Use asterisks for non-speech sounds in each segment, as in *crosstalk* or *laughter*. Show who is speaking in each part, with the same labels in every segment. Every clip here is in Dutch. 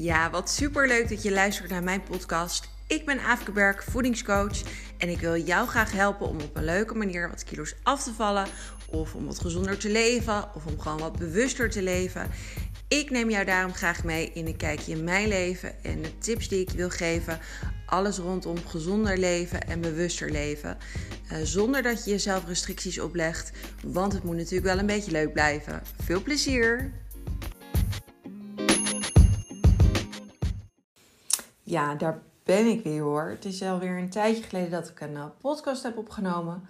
Speaker 1: Ja, wat super leuk dat je luistert naar mijn podcast. Ik ben Aafke Berg, voedingscoach. En ik wil jou graag helpen om op een leuke manier wat kilo's af te vallen. Of om wat gezonder te leven. Of om gewoon wat bewuster te leven. Ik neem jou daarom graag mee in een kijkje in mijn leven. En de tips die ik wil geven. Alles rondom gezonder leven en bewuster leven. Uh, zonder dat je jezelf restricties oplegt. Want het moet natuurlijk wel een beetje leuk blijven. Veel plezier! Ja, daar ben ik weer hoor. Het is alweer een tijdje geleden dat ik een uh, podcast heb opgenomen.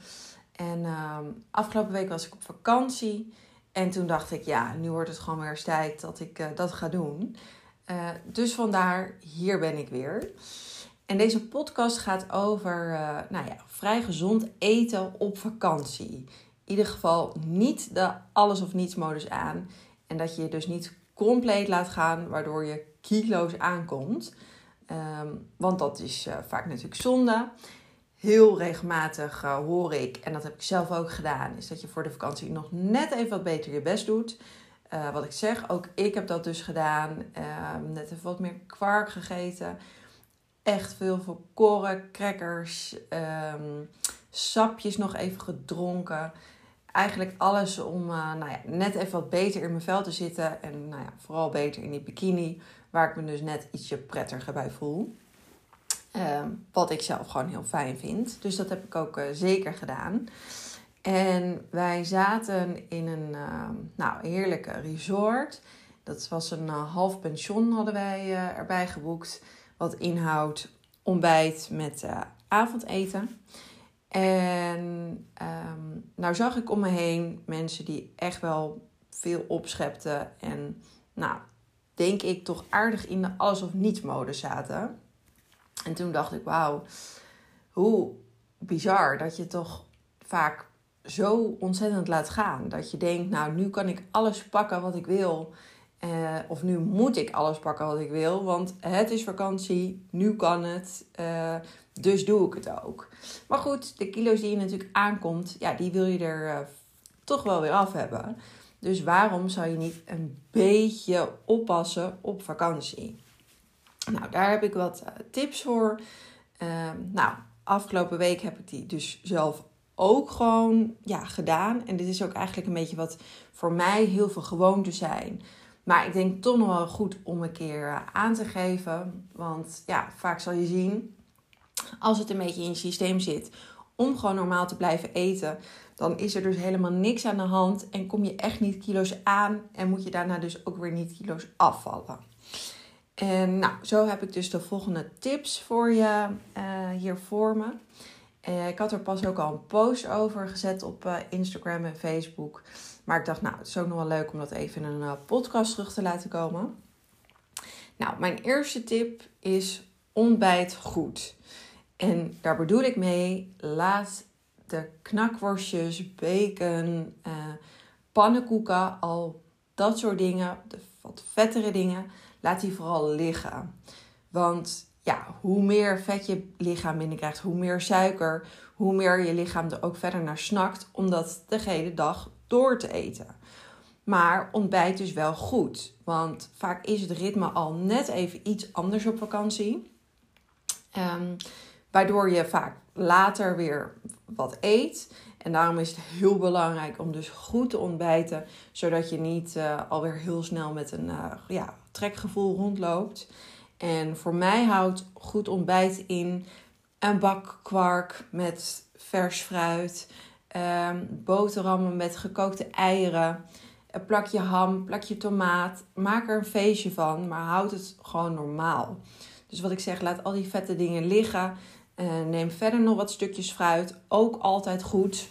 Speaker 1: En uh, afgelopen week was ik op vakantie. En toen dacht ik, ja, nu wordt het gewoon weer eens tijd dat ik uh, dat ga doen. Uh, dus vandaar, hier ben ik weer. En deze podcast gaat over nou ja, vrij gezond eten op vakantie. In ieder geval niet de alles of niets modus aan. En dat je je dus niet compleet laat gaan, waardoor je kilo's aankomt. Um, want dat is uh, vaak natuurlijk zonde. Heel regelmatig uh, hoor ik, en dat heb ik zelf ook gedaan, is dat je voor de vakantie nog net even wat beter je best doet. Uh, wat ik zeg, ook ik heb dat dus gedaan. Ehm, net even wat meer kwark gegeten. Echt veel volkoren, crackers, um, sapjes nog even gedronken. Eigenlijk alles om nou ja, net even wat beter in mijn vel te zitten. En nou ja, vooral beter in die bikini Waar ik me dus net ietsje prettiger bij voel. Ehm, wat ik zelf gewoon heel fijn vind. Dus dat heb ik ook uh, zeker gedaan. En wij zaten in een uh, nou, heerlijke resort. Dat was een uh, half pension hadden wij eh, erbij geboekt. Wat inhoudt ontbijt met avondeten. En um, nou zag ik om me heen mensen die echt wel veel opschepten. En nou, denk ik, toch aardig in de alles of niets mode zaten. En toen dacht ik, wauw, hoe bizar dat je toch vaak zo ontzettend laat gaan. Dat je denkt, nou, nu kan ik alles pakken wat ik wil. Uh, of nu moet ik alles pakken wat ik wil, want het is vakantie, nu kan het, uh, dus doe ik het ook. Maar goed, de kilo's die je natuurlijk aankomt, ja, die wil je er uh, toch wel weer af hebben. Dus waarom zou je niet een beetje oppassen op vakantie? Nou, daar heb ik wat eh, tips voor. Uh, nou, afgelopen week heb ik die dus zelf ook gewoon ja, gedaan. En dit is ook eigenlijk een beetje wat voor mij heel veel gewoonte zijn. Maar ik denk toch nog wel goed om een keer eh, aan te geven. Want ja, vaak zal je zien, als het een beetje in je systeem zit, om gewoon normaal te blijven eten, dan is er dus helemaal niks aan de hand en kom je echt niet kilo's aan en moet je daarna dus ook weer niet kilo's afvallen. En nou, zo heb ik dus de volgende tips voor je uh, hier voor me. Uh, ik had er pas ook al een post over gezet op uh, Instagram en Facebook. Maar ik dacht, nou, het is ook nog wel leuk om dat even in een podcast terug te laten komen. Nou, mijn eerste tip is ontbijt goed. En daar bedoel ik mee, laat de knakworstjes, bacon, uh, pannenkoeken, al dat soort dingen, de wat vettere dingen, laat die vooral liggen. Want ja, hoe meer vet je lichaam binnenkrijgt, hoe meer suiker, hoe meer je lichaam er ook verder naar snakt om dat de hele dag door te eten. Maar ontbijt dus wel goed, want vaak is het ritme al net even iets anders op vakantie. Um, waardoor je vaak later weer wat eet. En daarom is het heel belangrijk om dus goed te ontbijten, zodat je niet uh, alweer heel snel met een uh, ja, trekgevoel rondloopt. En voor mij houdt goed ontbijt in een bak kwark met vers fruit, um, boterhammen met gekookte eieren, een plakje ham, plakje tomaat. Maak er een feestje van, maar houd het gewoon normaal. Dus wat ik zeg, laat al die vette dingen liggen. Uh, neem verder nog wat stukjes fruit. Ook altijd goed.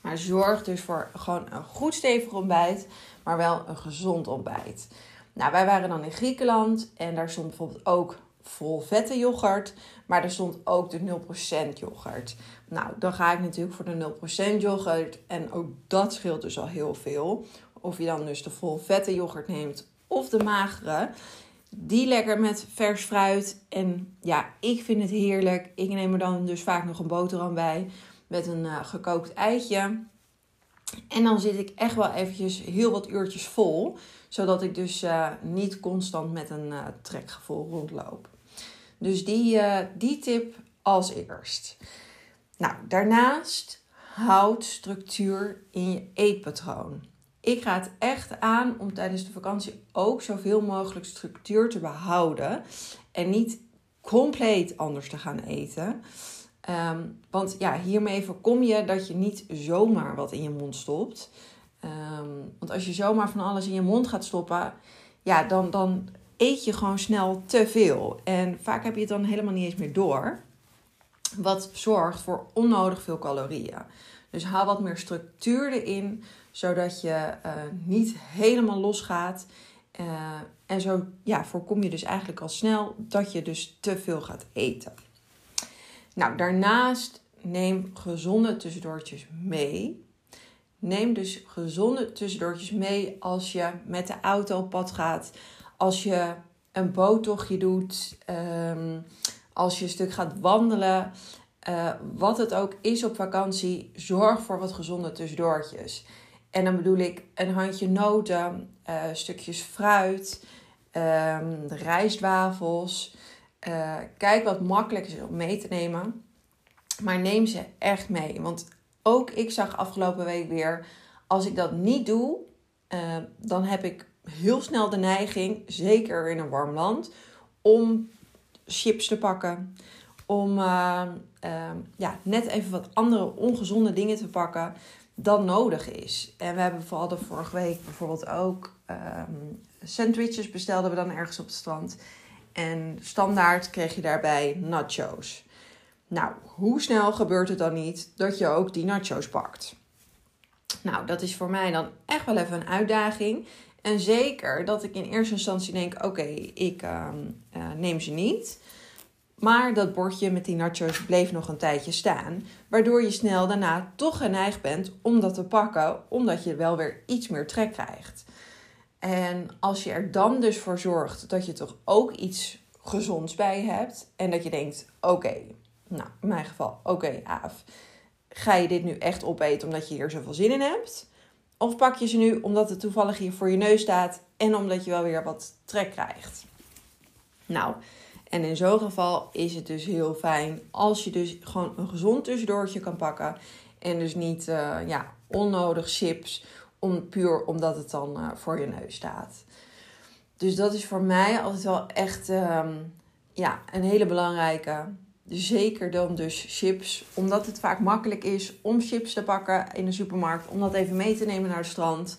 Speaker 1: Maar zorg dus voor gewoon een goed stevig ontbijt. Maar wel een gezond ontbijt. Nou, wij waren dan in Griekenland. En daar stond bijvoorbeeld ook vol vette yoghurt. Maar er stond ook de 0% yoghurt. Nou, dan ga ik natuurlijk voor de 0% yoghurt. En ook dat scheelt dus al heel veel. Of je dan dus de vol vette yoghurt neemt of de magere. Die lekker met vers fruit. En ja, ik vind het heerlijk. Ik neem er dan dus vaak nog een boterham bij. Met een uh, gekookt eitje. En dan zit ik echt wel eventjes heel wat uurtjes vol, zodat ik dus uh, niet constant met een uh, trekgevoel rondloop. Dus die, die tip als eerst. Nou, daarnaast houd structuur in je eetpatroon. Ik raad echt aan om tijdens de vakantie ook zoveel mogelijk structuur te behouden en niet compleet anders te gaan eten. Um, want ja, hiermee voorkom je dat je niet zomaar wat in je mond stopt. Um, want als je zomaar van alles in je mond gaat stoppen, ja, dan, dan eet je gewoon snel te veel. En vaak heb je het dan helemaal niet eens meer door. Wat zorgt voor onnodig veel calorieën. Dus haal wat meer structuur erin, zodat je uh, niet helemaal losgaat. Uh, en zo ja, voorkom je dus eigenlijk al snel dat je dus te veel gaat eten. Nou, daarnaast neem gezonde tussendoortjes mee. Neem dus gezonde tussendoortjes mee als je met de auto op pad gaat. Als je een boottochtje doet. Um, als je een stuk gaat wandelen. Uh, wat het ook is op vakantie, zorg voor wat gezonde tussendoortjes. En dan bedoel ik een handje noten, uh, stukjes fruit, um, rijstwafels. Uh, kijk wat makkelijk is om mee te nemen. Maar neem ze echt mee. Want ook ik zag afgelopen week weer, als ik dat niet doe, dan heb ik heel snel de neiging, zeker in een warm land, om chips te pakken. Om uh, uh, ja, net even wat andere ongezonde dingen te pakken dan nodig is. En we hebben vooral de vorige week bijvoorbeeld ook ehm, sandwiches bestelden we dan ergens op het strand. En standaard kreeg je daarbij nachos. Nou, hoe snel gebeurt het dan niet dat je ook die nachos pakt? Nou, dat is voor mij dan echt wel even een uitdaging. En zeker dat ik in eerste instantie denk: oké, ik uh, uh, neem ze niet. Maar dat bordje met die nachos bleef nog een tijdje staan. Waardoor je snel daarna toch geneigd bent om dat te pakken, omdat je wel weer iets meer trek krijgt. En als je er dan dus voor zorgt dat je toch ook iets gezonds bij hebt. En dat je denkt: oké, nou in mijn geval, oké, Aaf. Ga je dit nu echt opeten omdat je hier zoveel zin in hebt? Of pak je ze nu omdat het toevallig hier voor je neus staat en omdat je wel weer wat trek krijgt? Nou, en in zo'n geval is het dus heel fijn als je dus gewoon een gezond tussendoortje kan pakken. En dus niet uh, ja, onnodig chips, om, puur omdat het dan uh, voor je neus staat. Dus dat is voor mij altijd wel echt um, ja, een hele belangrijke. Zeker dan dus chips, omdat het vaak makkelijk is om chips te pakken in de supermarkt, om dat even mee te nemen naar het strand.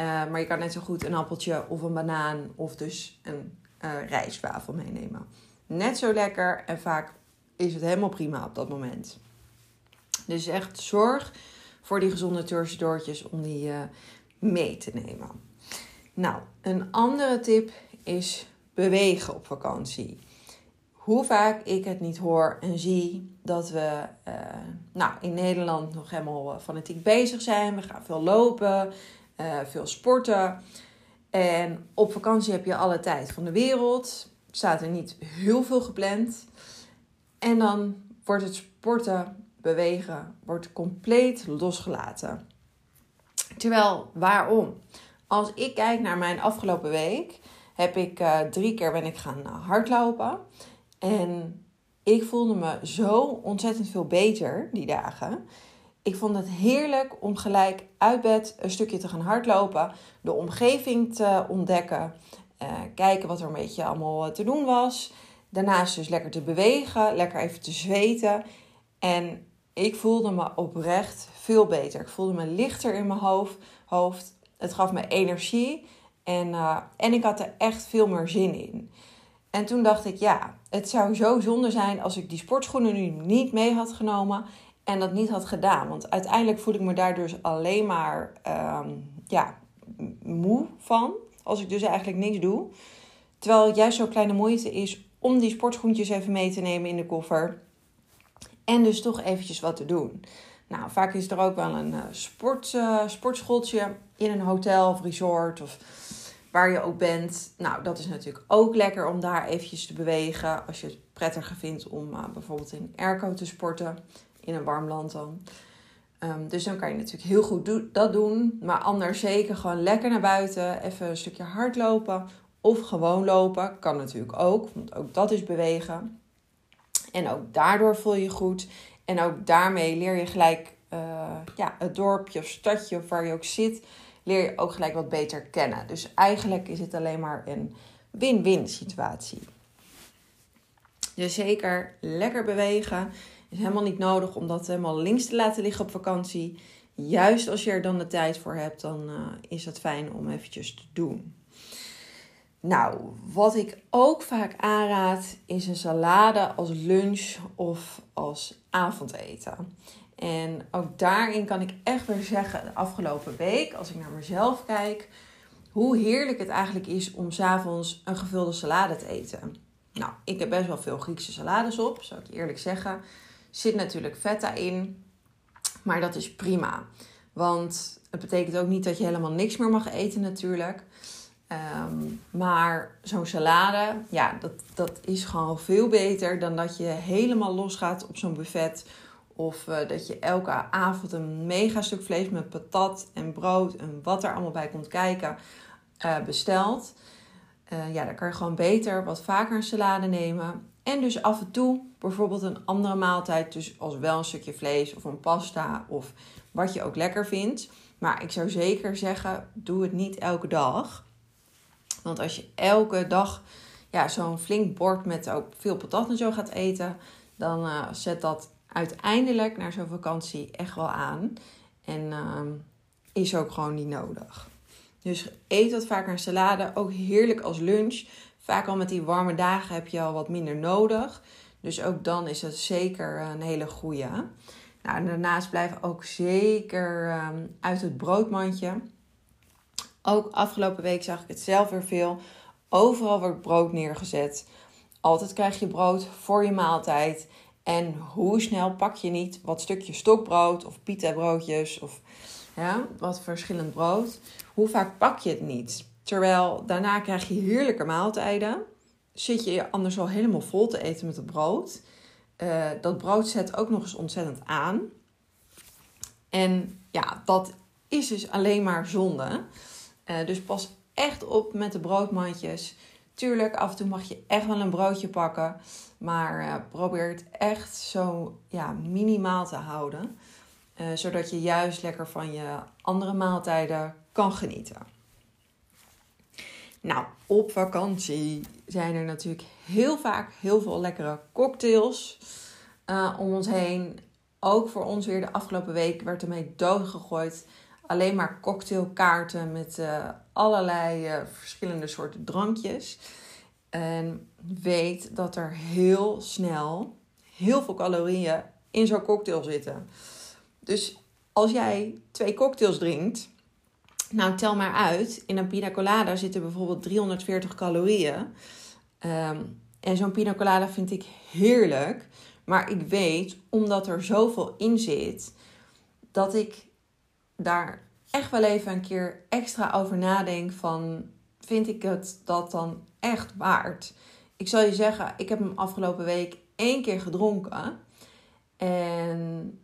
Speaker 1: Uh, maar je kan net zo goed een appeltje of een banaan of dus een rijstwafel meenemen. Net zo lekker en vaak is het helemaal prima op dat moment. Dus echt zorg voor die gezonde tussendoortjes om die uh, mee te nemen. Nou, een andere tip is bewegen op vakantie hoe vaak ik het niet hoor en zie dat we uh, nou, in Nederland nog helemaal fanatiek bezig zijn. We gaan veel lopen, veel sporten. En op vakantie heb je alle tijd van de wereld. Staat er niet heel veel gepland. En dan wordt het sporten, bewegen, wordt compleet losgelaten. Terwijl, waarom? Als ik kijk naar mijn afgelopen week, heb ik uh, drie keer ben ik gaan hardlopen. En ik voelde me zo ontzettend veel beter die dagen. Ik vond het heerlijk om gelijk uit bed een stukje te gaan hardlopen, de omgeving te ontdekken, kijken wat er een beetje allemaal te doen was. Daarnaast dus lekker te bewegen, lekker even te zweten. En ik voelde me oprecht veel beter. Ik voelde me lichter in mijn hoofd. hoofd. Het gaf me energie en, uh, en ik had er echt veel meer zin in. En toen dacht ik, ja, het zou zo zonde zijn als ik die sportschoenen nu niet mee had genomen en dat niet had gedaan. Want uiteindelijk voel ik me daar dus alleen maar um, ja, moe van. Als ik dus eigenlijk niks doe. Terwijl het juist zo'n kleine moeite is om die sportschoentjes even mee te nemen in de koffer. En dus toch eventjes wat te doen. Nou, vaak is er ook wel een uh, sport, uh, sportschooltje in een hotel of resort of waar je ook bent. Nou, dat is natuurlijk ook lekker om daar eventjes te bewegen. Als je het prettiger vindt om uh, bijvoorbeeld in airco te sporten. In een warm land dan. Ehm, dus dan kan je natuurlijk heel goed dat doen. Maar anders zeker gewoon lekker naar buiten. Even een stukje hardlopen. Of gewoon lopen. Kan natuurlijk ook. Want ook dat is bewegen. En ook daardoor voel je je goed. En ook daarmee leer je gelijk uh, ja, het dorpje of stadje of waar je ook zit. Leer je ook gelijk wat beter kennen. Dus eigenlijk is het alleen maar een win-win situatie. Dus zeker lekker bewegen is helemaal niet nodig om dat helemaal links te laten liggen op vakantie. Juist als je er dan de tijd voor hebt, dan uh, is het fijn om eventjes te doen. Nou, wat ik ook vaak aanraad is een salade als lunch of als avondeten. En ook daarin kan ik echt weer zeggen, de afgelopen week, als ik naar mezelf kijk, hoe heerlijk het eigenlijk is om s'avonds een gevulde salade te eten. Nou, ik heb best wel veel Griekse salades op, zou ik eerlijk zeggen. Zit natuurlijk feta in, maar dat is prima. Want het betekent ook niet dat je helemaal niks meer mag eten natuurlijk. Ehm, maar zo'n salade, ja, dat, dat is gewoon veel beter dan dat je helemaal losgaat op zo'n buffet. Of uh, dat je elke avond een mega stuk vlees met patat en brood en wat er allemaal bij komt kijken uh, bestelt. Uh, ja, dan kan je gewoon beter wat vaker een salade nemen. En dus af en toe bijvoorbeeld een andere maaltijd. Dus als wel een stukje vlees of een pasta of wat je ook lekker vindt. Maar ik zou zeker zeggen, doe het niet elke dag. Want als je elke dag ja, zo'n flink bord met ook veel patat en zo gaat eten, dan uh, zet dat uiteindelijk naar zo'n vakantie echt wel aan. En uh, is ook gewoon niet nodig. Dus eet wat vaker een salade. Ook heerlijk als lunch. Vaak al met die warme dagen heb je al wat minder nodig. Dus ook dan is het zeker een hele goede. Nou, en daarnaast blijf ook zeker um, uit het broodmandje. Ook afgelopen week zag ik het zelf weer veel. Overal wordt brood neergezet. Altijd krijg je brood voor je maaltijd. En hoe snel pak je niet wat stukje stokbrood of pita broodjes of ja, wat verschillend brood. Hoe vaak pak je het niet? Terwijl daarna krijg je heerlijke maaltijden. Zit je anders al helemaal vol te eten met het brood. Uh, dat brood zet ook nog eens ontzettend aan. En ja, dat is dus alleen maar zonde. Uh, dus pas echt op met de broodmandjes. Tuurlijk, af en toe mag je echt wel een broodje pakken. Maar uh, probeer het echt zo ja, minimaal te houden. Zodat je juist lekker van je andere maaltijden kan genieten. Nou, op vakantie zijn er natuurlijk heel vaak heel veel lekkere cocktails uh, om ons heen. Ook voor ons weer de afgelopen week werd ermee doodgegooid. Alleen maar cocktailkaarten met uh, allerlei uh, verschillende soorten drankjes. En weet dat er heel snel heel veel calorieën in zo'n cocktail zitten. Dus als jij twee cocktails drinkt, nou tel maar uit. In een pina colada zitten bijvoorbeeld 340 calorieën. Um, en zo'n pina colada vind ik heerlijk. Maar ik weet, omdat er zoveel in zit, dat ik daar echt wel even een keer extra over nadenk van... Vind ik het dat dan echt waard? Ik zal je zeggen, ik heb hem afgelopen week één keer gedronken. En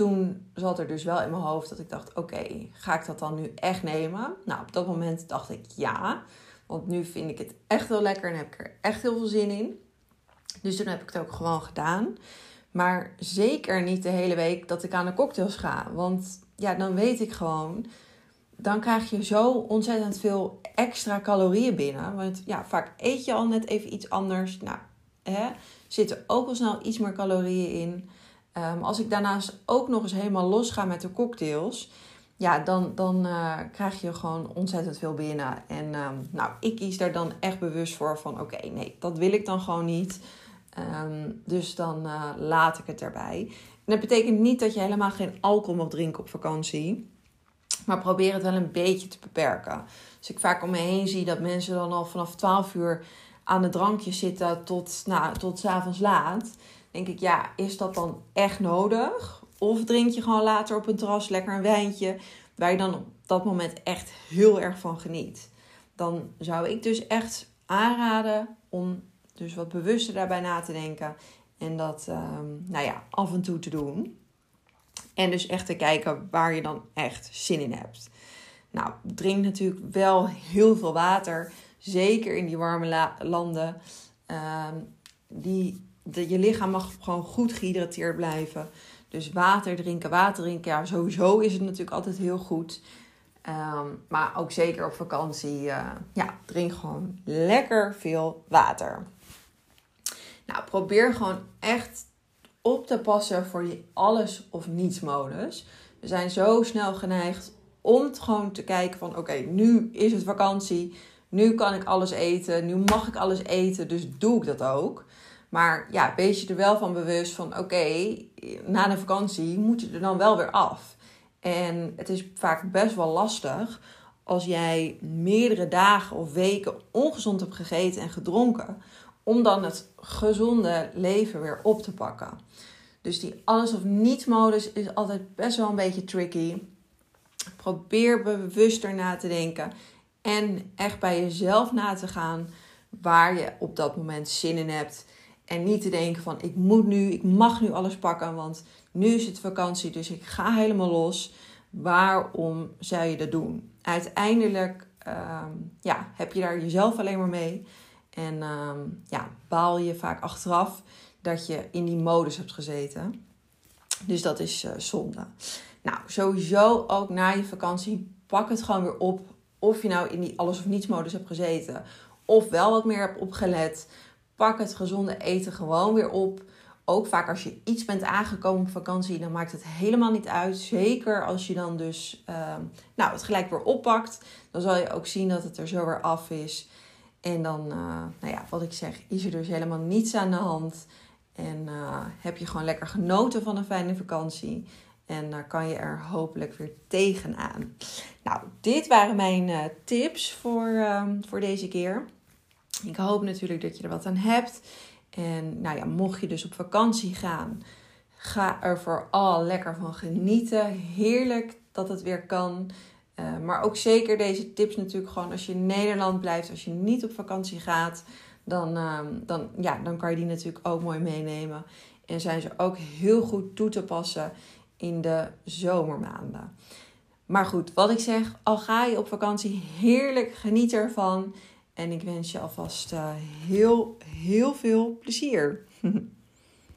Speaker 1: toen zat er dus wel in mijn hoofd dat ik dacht: oké, ga ik dat dan nu echt nemen? Nou, op dat moment dacht ik ja. Want nu vind ik het echt wel lekker en heb ik er echt heel veel zin in. Dus toen heb ik het ook gewoon gedaan. Maar zeker niet de hele week dat ik aan de cocktails ga. Want ja, dan weet ik gewoon. Dan krijg je zo ontzettend veel extra calorieën binnen. Want ja, vaak eet je al net even iets anders. Nou, hè, zitten ook al snel iets meer calorieën in. Um, als ik daarnaast ook nog eens helemaal los ga met de cocktails, ja, dan, dan uh, krijg je gewoon ontzettend veel binnen. En um, nou, ik kies daar dan echt bewust voor van oké, nee, dat wil ik dan gewoon niet. Um, dus dan uh, laat ik het erbij. En dat betekent niet dat je helemaal geen alcohol mag drinken op vakantie. Maar probeer het wel een beetje te beperken. Dus ik vaak om me heen zie dat mensen dan al vanaf 12 uur aan de drankje zitten tot, nou, tot s avonds laat denk ik, ja, is dat dan echt nodig? Of drink je gewoon later op een terras lekker een wijntje, waar je dan op dat moment echt heel erg van geniet? Dan zou ik dus echt aanraden om dus wat bewuster daarbij na te denken en dat, um, nou ja, af en toe te doen. En dus echt te kijken waar je dan echt zin in hebt. Nou, drink natuurlijk wel heel veel water. Zeker in die warme landen. Ehm, die, de, je lichaam mag gewoon goed gehydrateerd blijven. Dus water drinken, water drinken. Ja, sowieso is het natuurlijk altijd heel goed. Ehm, maar ook zeker op vakantie. Uh, ja, drink gewoon lekker veel water. Nou, probeer gewoon echt op te passen voor die alles of niets modus. We zijn zo snel geneigd om gewoon te kijken van oké, nu is het vakantie. Nu kan ik alles eten. Nu mag ik alles eten. Dus doe ik dat ook. Maar ja, wees je er wel van bewust van oké, na de vakantie moet je er dan wel weer af. En het is vaak best wel lastig als jij meerdere dagen of weken ongezond hebt gegeten en gedronken, om dan het gezonde leven weer op te pakken. Dus die alles of niets modus is altijd best wel een beetje tricky. Probeer bewuster na te denken en echt bij jezelf na te gaan waar je op dat moment zin in hebt. En niet te denken van ik moet nu, ik mag nu alles pakken, want nu is het vakantie, dus ik ga helemaal los. Waarom zou je dat doen? Uiteindelijk ehm, ja, heb je daar jezelf alleen maar mee. En ehm, ja, baal je vaak achteraf dat je in die modus hebt gezeten. Dus dat is uh, zonde. Nou, sowieso ook na je vakantie, pak het gewoon weer op. Of je nou in die alles of niets modus hebt gezeten, of wel wat meer hebt opgelet. Pak het gezonde eten gewoon weer op. Ook vaak als je iets bent aangekomen op vakantie, dan maakt het helemaal niet uit. Zeker als je dan dus uh, nou, het gelijk weer oppakt. Dan zal je ook zien dat het er zo weer af is. En dan, uh, nou ja, wat ik zeg, is er dus helemaal niets aan de hand. En uh, heb je gewoon lekker genoten van een fijne vakantie. En dan kan je er hopelijk weer tegenaan. Nou, dit waren mijn uh, tips voor, ehm, voor deze keer. Ik hoop natuurlijk dat je er wat aan hebt. En nou ja, mocht je dus op vakantie gaan, ga er vooral lekker van genieten. Heerlijk dat het weer kan. Uh, maar ook zeker deze tips natuurlijk gewoon als je in Nederland blijft, als je niet op vakantie gaat dan, ehm, dan, ja, dan kan je die natuurlijk ook mooi meenemen. En zijn ze ook heel goed toe te passen in de zomermaanden. Maar goed, wat ik zeg, al ga je op vakantie, heerlijk geniet ervan. En ik wens je alvast uh, heel, heel veel plezier. *laughs*